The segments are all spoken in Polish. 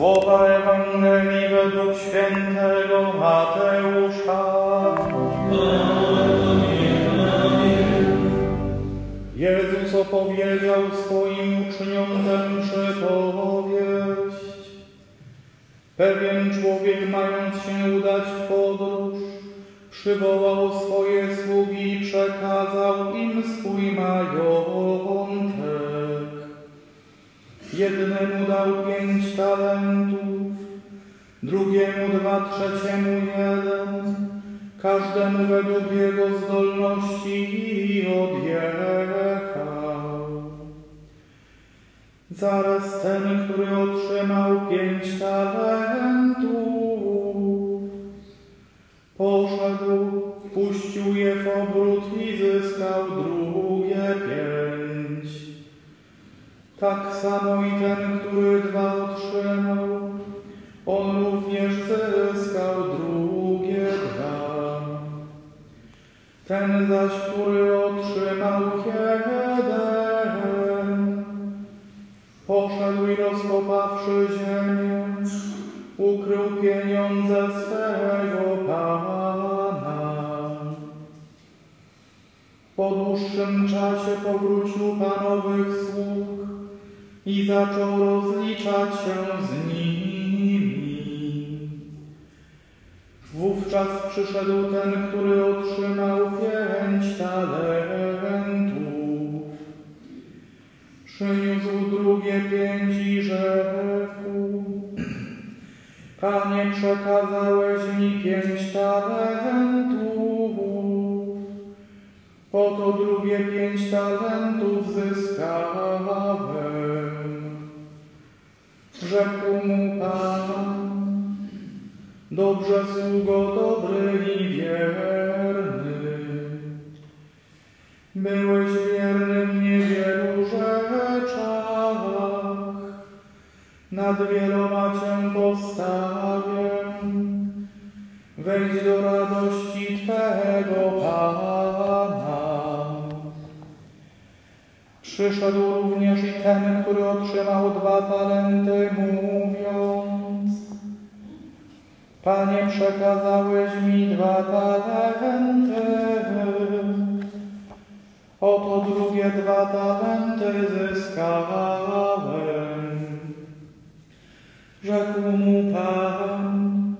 Słowa Ewangelii według świętego Mateusza. Jezus opowiedział swoim uczniom tę przypowieść. Pewien człowiek, mając się udać w podróż, przywołał swoje sługi i przekazał im swój majątek. Jednemu dał pięć talentów, drugiemu dwa, trzeciemu jeden, każdemu według jego zdolności i odjechał. Zaraz ten, który otrzymał pięć talentów, poszedł, puścił je w obrót i zyskał drugie Tak samo i ten, który dwa otrzymał, on również zyskał drugie dwa. Ten zaś, który otrzymał jeden, poszedł i rozkopawszy ziemię, ukrył pieniądze swego Pana. Po dłuższym czasie powrócił Panowych i zaczął rozliczać się z nimi. Wówczas przyszedł ten, który Byłeś wierny w niewielu rzeczach, nad wieloma Cię postawię. Wejdź do radości Twego Pana. Przyszedł również i ten, który otrzymał dwa talenty, mówiąc Panie, przekazałeś mi dwa talenty. Oto drugie dwa talenty zyskałem. Rzekł mu Pan,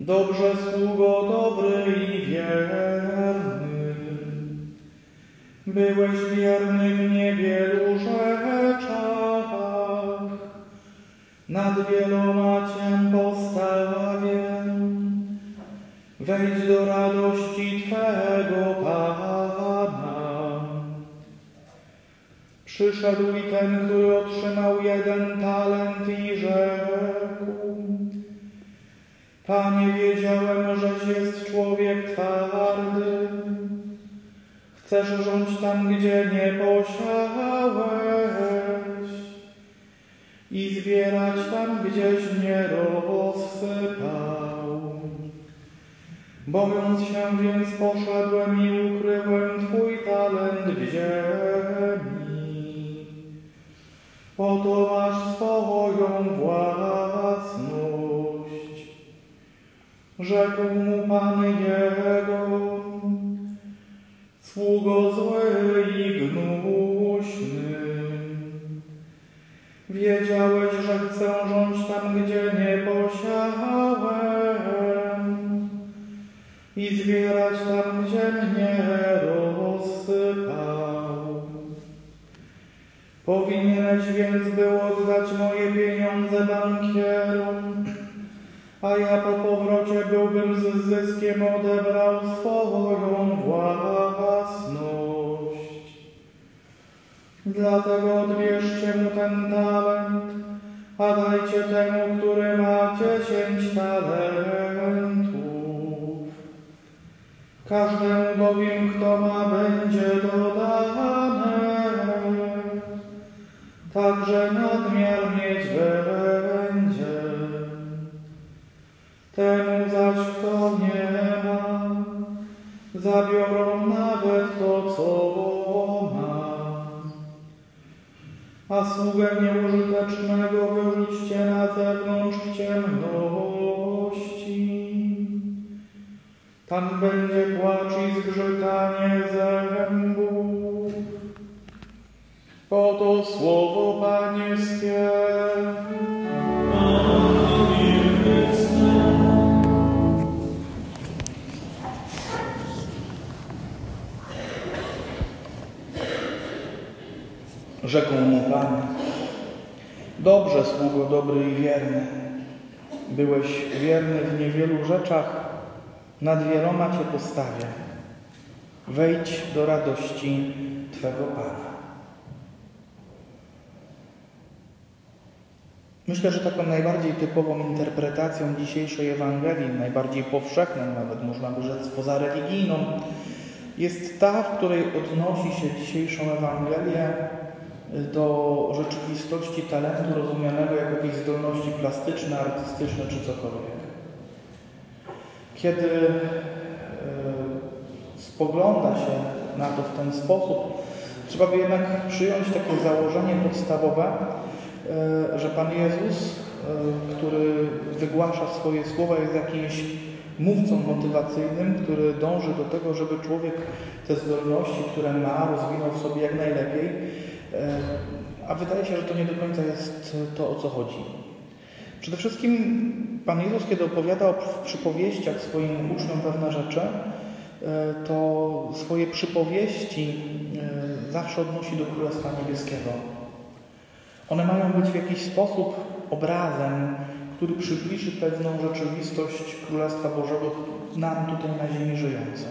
Dobrze sługo dobry i wierny. Byłeś wierny w niewielu rzeczach, nad wieloma Cię postawię. Wejdź do radości Twego Pana. Przyszedł i ten, który otrzymał jeden talent i rzekł, Panie, wiedziałem, żeś jest człowiek twardy. Chcesz rządź tam, gdzie nie posiałeś i zbierać tam, gdzieś nie rozsypał. Bojąc się więc poszedłem i ukryłem Twój swoją własność. Rzekł mu Pan Jego, sługo zły i gnuśny. Wiedziałeś, że chcę rządź tam, gdzie nie posiałem i zbierać tam, gdzie mnie Powinieneś więc był oddać moje pieniądze bankierom, a ja po powrocie byłbym z zyskiem odebrał swoją własność. Dlatego odbierzcie mu ten talent, a dajcie temu, który ma dziesięć talentów. Każdemu bowiem, kto ma, będzie dodane, także nadmiar mieć będzie. Temu zaś, kto nie ma, zabiorą nawet to, co ma. A sługę nieużytecznego wyrzućcie na zewnątrz ciemności. Tam będzie płacz i zgrzytanie zębów. Oto słowo Pańskie. Rzekł mu Pan, dobrze sługo dobry i wierny. Byłeś wierny w niewielu rzeczach, nad wieloma Cię postawię. Wejdź do radości Twego Pana. Myślę, że taką najbardziej typową interpretacją dzisiejszej Ewangelii, najbardziej powszechną, nawet można by rzec pozareligijną, jest ta, w której odnosi się dzisiejszą Ewangelię do rzeczywistości talentu rozumianego jako jakiejś zdolności plastyczne, artystyczne czy cokolwiek. Kiedy e, spogląda się na to w ten sposób, trzeba by jednak przyjąć takie założenie podstawowe, że Pan Jezus, e, który wygłasza swoje słowa, jest jakimś mówcą motywacyjnym, który dąży do tego, żeby człowiek te zdolności, które ma, rozwinął w sobie jak najlepiej. A wydaje się, że to nie do końca jest to, o co chodzi. Przede wszystkim Pan Jezus, kiedy opowiada w przypowieściach swoim uczniom pewne rzeczy, e, to swoje przypowieści e, zawsze odnosi do Królestwa Niebieskiego. One mają być w jakiś sposób obrazem, który przybliży pewną rzeczywistość Królestwa Bożego nam tutaj na ziemi żyjącym.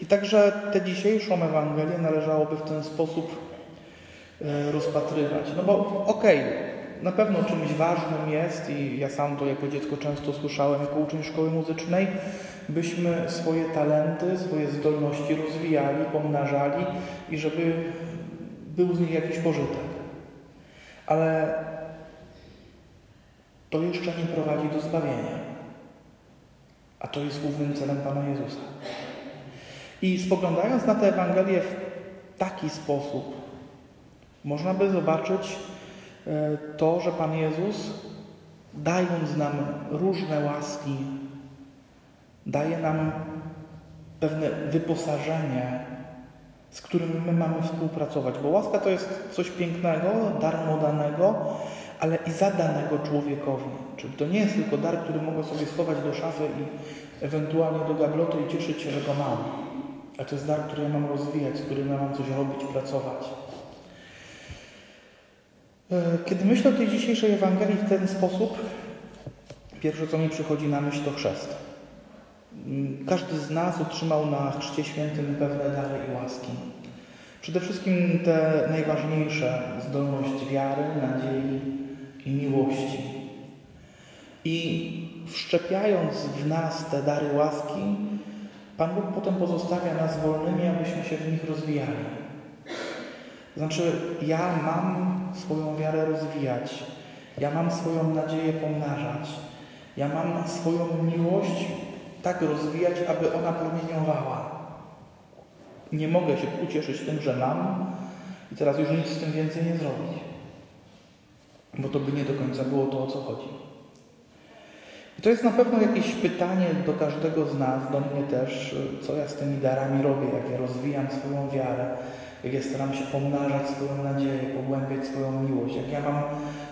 I także tę dzisiejszą Ewangelię należałoby w ten sposób e, rozpatrywać. No bo okej, okay, na pewno czymś ważnym jest i ja sam to jako dziecko często słyszałem jako uczeń szkoły muzycznej, byśmy swoje talenty, swoje zdolności rozwijali, pomnażali i żeby był z nich jakiś pożytek. Ale to jeszcze nie prowadzi do zbawienia. A to jest głównym celem Pana Jezusa. I spoglądając na tę Ewangelię w taki sposób, można by zobaczyć, E, to, że Pan Jezus, dając nam różne łaski, daje nam pewne wyposażenie, z którym my mamy współpracować. Bo łaska to jest coś pięknego, darmo danego, ale i zadanego człowiekowi. Czyli to nie jest tylko dar, który mogę sobie schować do szafy i ewentualnie do gabloty i cieszyć się, że go mam. Ale to jest dar, który ja mam rozwijać, z którym ja mam coś robić, pracować. E, kiedy myślę o tej dzisiejszej Ewangelii w ten sposób, pierwsze co mi przychodzi na myśl to chrzest. Każdy z nas otrzymał na Chrzcie Świętym pewne dary i łaski. Przede wszystkim te najważniejsze zdolność wiary, nadziei i miłości. I wszczepiając w nas te dary łaski, Pan Bóg potem pozostawia nas wolnymi, abyśmy się w nich rozwijali. Znaczy, ja mam swoją wiarę rozwijać, ja mam swoją nadzieję pomnażać, ja mam swoją miłość tak rozwijać, aby ona promieniowała. Nie mogę się ucieszyć tym, że mam i teraz już nic z tym więcej nie zrobić, bo to by nie do końca było to, o co chodzi. I to jest na pewno jakieś pytanie do każdego z nas, do mnie też, co ja z tymi darami robię, jak ja rozwijam swoją wiarę, jak ja staram się pomnażać swoją nadzieję, pogłębiać swoją miłość, jak ja mam,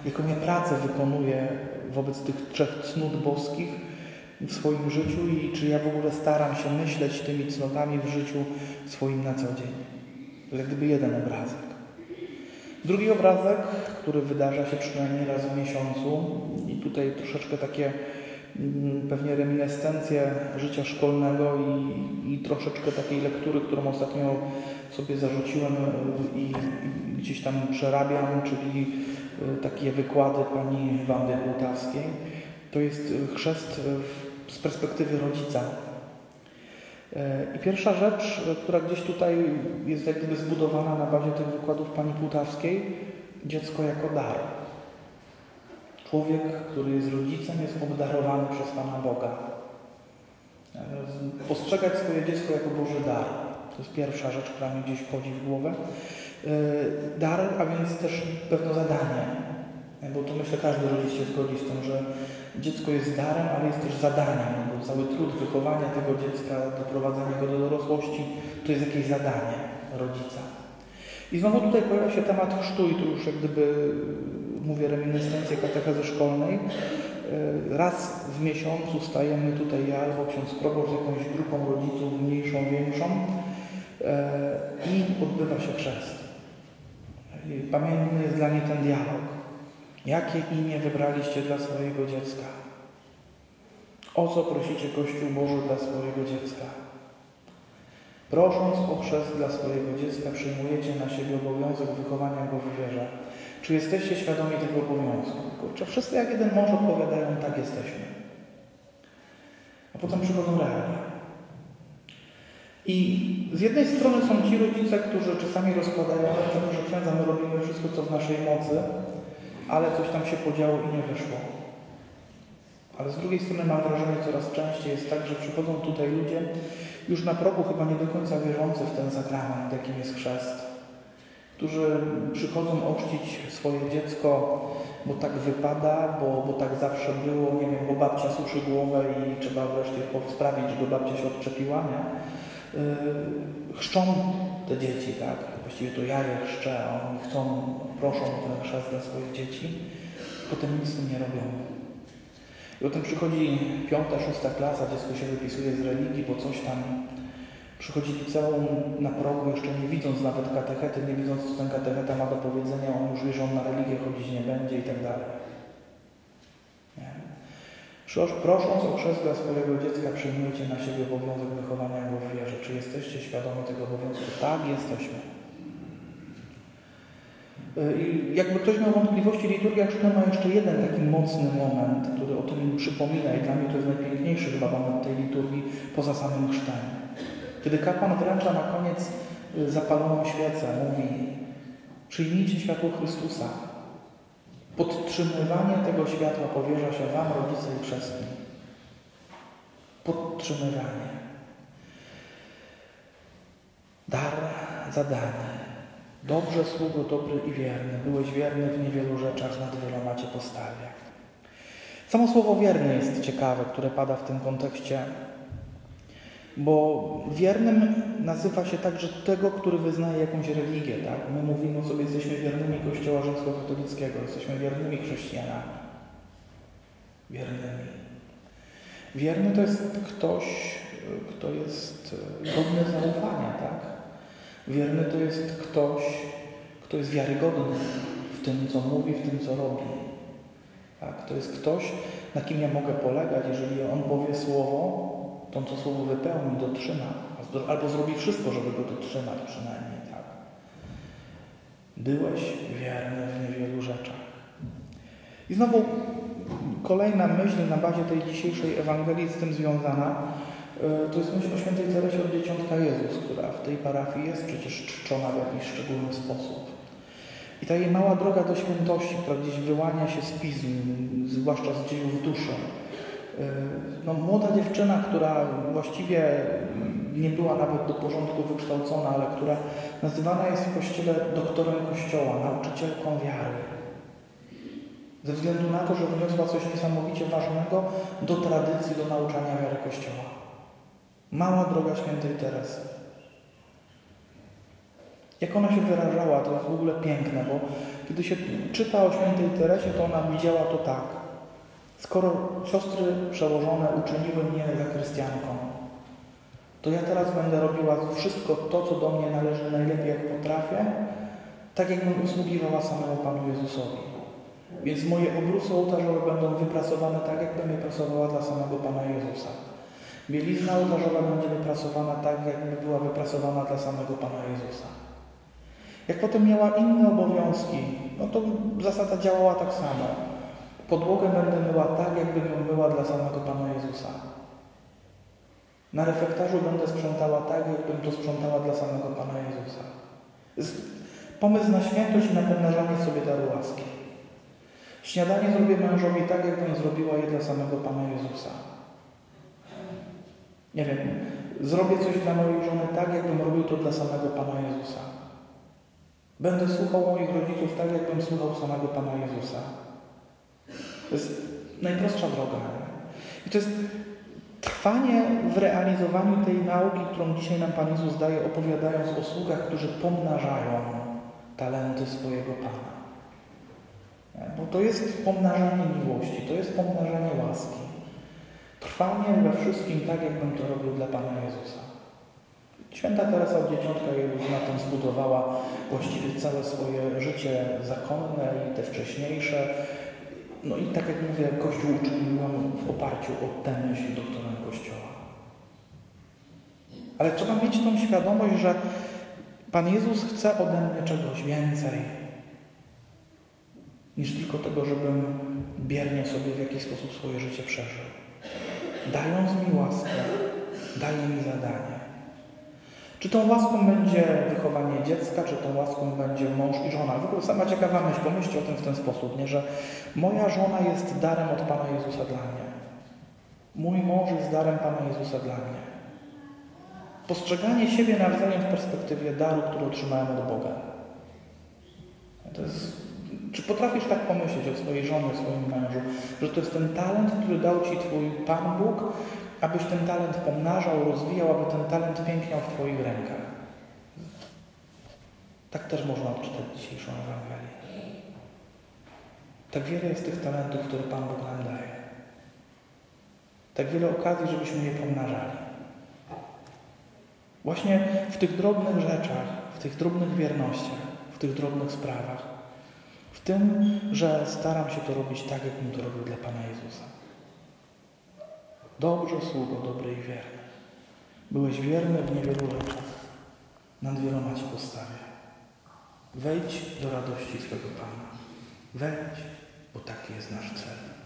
jaką ja pracę wykonuję wobec tych trzech cnót boskich w swoim życiu i czy ja w ogóle staram się myśleć tymi cnotami w życiu swoim na co dzień. Jak gdyby jeden obrazek. Drugi obrazek, który wydarza się przynajmniej raz w miesiącu i tutaj troszeczkę takie mm, pewnie reminiscencje życia szkolnego i, i troszeczkę takiej lektury, którą ostatnio sobie zarzuciłem e, i, i gdzieś tam przerabiam, czyli e, takie wykłady pani Wandy Bułtawskiej. To jest chrzest z perspektywy rodzica. I pierwsza rzecz, która gdzieś tutaj jest jak gdyby zbudowana na bazie tych wykładów pani Płutawskiej, dziecko jako dar. Człowiek, który jest rodzicem, jest obdarowany przez Pana Boga. Postrzegać swoje dziecko jako Boży dar. To jest pierwsza rzecz, która mi gdzieś wchodzi w głowę. E, dar, a więc też pewne zadanie. E, Bo to myślę, każdy rodzic się zgodzi z tym, że dziecko jest darem, ale jest też zadaniem, bo cały trud wychowania tego dziecka, doprowadzenia go do dorosłości, to jest jakieś zadanie rodzica. I znowu tutaj pojawia się temat chrztu i tu już jak gdyby mówię reminiscencję katechezy szkolnej. E, raz w miesiącu stajemy tutaj ja albo ksiądz proboszcz z jakąś grupą rodziców, mniejszą, większą e, i odbywa się chrzest. Pamiętny jest dla mnie ten dialog. Jakie imię wybraliście dla swojego dziecka? O co prosicie Kościół Boży dla swojego dziecka? Prosząc o chrzest dla swojego dziecka, przyjmujecie na siebie obowiązek wychowania go w wierze. Czy jesteście świadomi tego obowiązku? Kurczę, wszyscy jak jeden mąż odpowiadają, tak jesteśmy. A potem przychodzą realia. I z jednej strony są ci rodzice, którzy czasami rozkładają ręce, że księdza my robimy wszystko, co w naszej mocy, ale coś tam się podziało i nie wyszło. Ale z drugiej strony mam wrażenie, coraz częściej jest tak, że przychodzą tutaj ludzie już na progu chyba nie do końca wierzący w ten sakrament, jakim jest chrzest, którzy przychodzą ochrzcić swoje dziecko, bo tak wypada, bo, bo tak zawsze było, nie wiem, bo babcia suszy głowę i trzeba wreszcie sprawić, żeby babcia się odczepiła, nie? Yy, chrzczą te dzieci, tak? Właściwie to ja je chrzczę, a oni chcą, proszą o ten chrzest dla swoich dzieci, potem nic z tym nie robią. I potem przychodzi piąta, szósta klasa, dziecko się wypisuje z religii, bo coś tam przychodzi liceum na progu, jeszcze nie widząc nawet katechety, nie widząc, co ten katecheta ma do powiedzenia, on już wie, że on na religię chodzić nie będzie i tak dalej. Prosząc o chrzest dla swojego dziecka, przyjmujcie na siebie obowiązek wychowania go w wierze. Czy jesteście świadomi tego obowiązku? Tak, jesteśmy. Y, I jakby ktoś miał wątpliwości, liturgia chrztna ma jeszcze jeden taki mocny moment, który o tym przypomina i dla mnie to jest najpiękniejszy chyba moment tej liturgii poza samym chrztem. Kiedy kapłan wręcza na koniec y, zapaloną świecę, mówi przyjmijcie światło Chrystusa. Podtrzymywanie tego światła powierza się Wam, rodzice i chrzestni. Podtrzymywanie. Dar, zadanie. Dobrze, sługo dobry i wierny. Byłeś wierny w niewielu rzeczach, nad wieloma Cię postawię. Samo słowo wierny jest ciekawe, które pada w tym kontekście, bo wiernym nazywa się także tego, który wyznaje jakąś religię. Tak? My mówimy sobie, jesteśmy wiernymi Kościoła Rzymskokatolickiego, jesteśmy wiernymi chrześcijanami. Wiernymi. Wierny to jest ktoś, kto jest godny zaufania, tak? Wierny to jest ktoś, kto jest wiarygodny w tym, co mówi, w tym, co robi. Tak? To jest ktoś, na kim ja mogę polegać, jeżeli on powie słowo, to on to słowo wypełni, dotrzyma, albo zrobi wszystko, żeby go dotrzymać przynajmniej. Tak? Byłeś wierny w niewielu rzeczach. I znowu kolejna myśl na bazie tej dzisiejszej Ewangelii z tym związana. E, to jest myśl o świętej Teresie od Dzieciątka Jezus, która w tej parafii jest przecież czczona w jakiś szczególny sposób. I ta jej mała droga do świętości, która gdzieś wyłania się z pism, zwłaszcza z dziejów duszy. E, no, młoda dziewczyna, która właściwie nie była nawet do porządku wykształcona, ale która nazywana jest w Kościele doktorem Kościoła, nauczycielką wiary. Ze względu na to, że wniosła coś niesamowicie ważnego do tradycji, do nauczania wiary Kościoła. Mała droga świętej Teresy. Jak ona się wyrażała, to jest w ogóle piękne, bo kiedy się czyta o świętej Teresie, to ona widziała to tak. Skoro siostry przełożone uczyniły mnie zakrystianką, to ja teraz będę robiła wszystko to, co do mnie należy najlepiej, jak potrafię, tak jakbym usługiwała samemu Panu Jezusowi. Więc moje obrusy ołtarzowe będą wypracowane tak, jakbym je pracowała dla samego Pana Jezusa. Bielizna ołtarzowa będzie wyprasowana tak, jakby była wyprasowana dla samego Pana Jezusa. Jak potem miała inne obowiązki, no to zasada działała tak samo. Podłogę będę myła tak, jakbym ją myła dla samego Pana Jezusa. Na refektarzu będę sprzątała tak, jakbym to sprzątała dla samego Pana Jezusa. Pomysł na świętość i na pomnażanie sobie daru łaski. Śniadanie zrobię mężowi tak, jakbym zrobiła je dla samego Pana Jezusa. Nie wiem, zrobię coś dla mojej żony tak, jakbym robił to dla samego Pana Jezusa. Będę słuchał moich rodziców tak, jakbym słuchał samego Pana Jezusa. To jest najprostsza droga. I to jest trwanie w realizowaniu tej nauki, którą dzisiaj nam Pan Jezus daje, opowiadając o sługach, którzy pomnażają talenty swojego Pana. Bo to jest pomnażanie miłości, to jest pomnażanie łaski. Trwanie we wszystkim tak, jakbym to robił dla Pana Jezusa. Święta Teresa Dzieciątka Jezus na tym zbudowała właściwie całe swoje życie zakonne i te wcześniejsze. No i tak jak mówię, Kościół uczyniłam w oparciu o tę myśl doktorem Kościoła. Ale trzeba mieć tą świadomość, że Pan Jezus chce ode mnie czegoś więcej niż tylko tego, żebym biernie sobie w jakiś sposób swoje życie przeżył. Dając mi łaskę, daje mi zadanie. Czy tą łaską będzie wychowanie dziecka, czy tą łaską będzie mąż i żona. W ogóle sama ciekawa myśl, pomyślcie o tym w ten sposób, nie? że moja żona jest darem od Pana Jezusa dla mnie. Mój mąż jest darem Pana Jezusa dla mnie. Postrzeganie siebie nawzajem w perspektywie daru, który otrzymałem od Boga. To jest, czy potrafisz tak pomyśleć o swojej żonie, o swoim mężu, że to jest ten talent, który dał Ci Twój Pan Bóg, abyś ten talent pomnażał, rozwijał, aby ten talent piękniał w Twoich rękach. Tak też można odczytać dzisiejszą Ewangelię. Tak wiele jest tych talentów, które Pan Bóg nam daje. Tak wiele okazji, żebyśmy je pomnażali. Właśnie w tych drobnych rzeczach, w tych drobnych wiernościach, w tych drobnych sprawach. W tym, że staram się to robić tak, jakbym to robił dla Pana Jezusa. Dobrze, sługo, dobry i wierny. Byłeś wierny w niewielu rzeczach. Nad wieloma Ci postawię. Wejdź do radości swego Pana. Wejdź, bo taki jest nasz cel.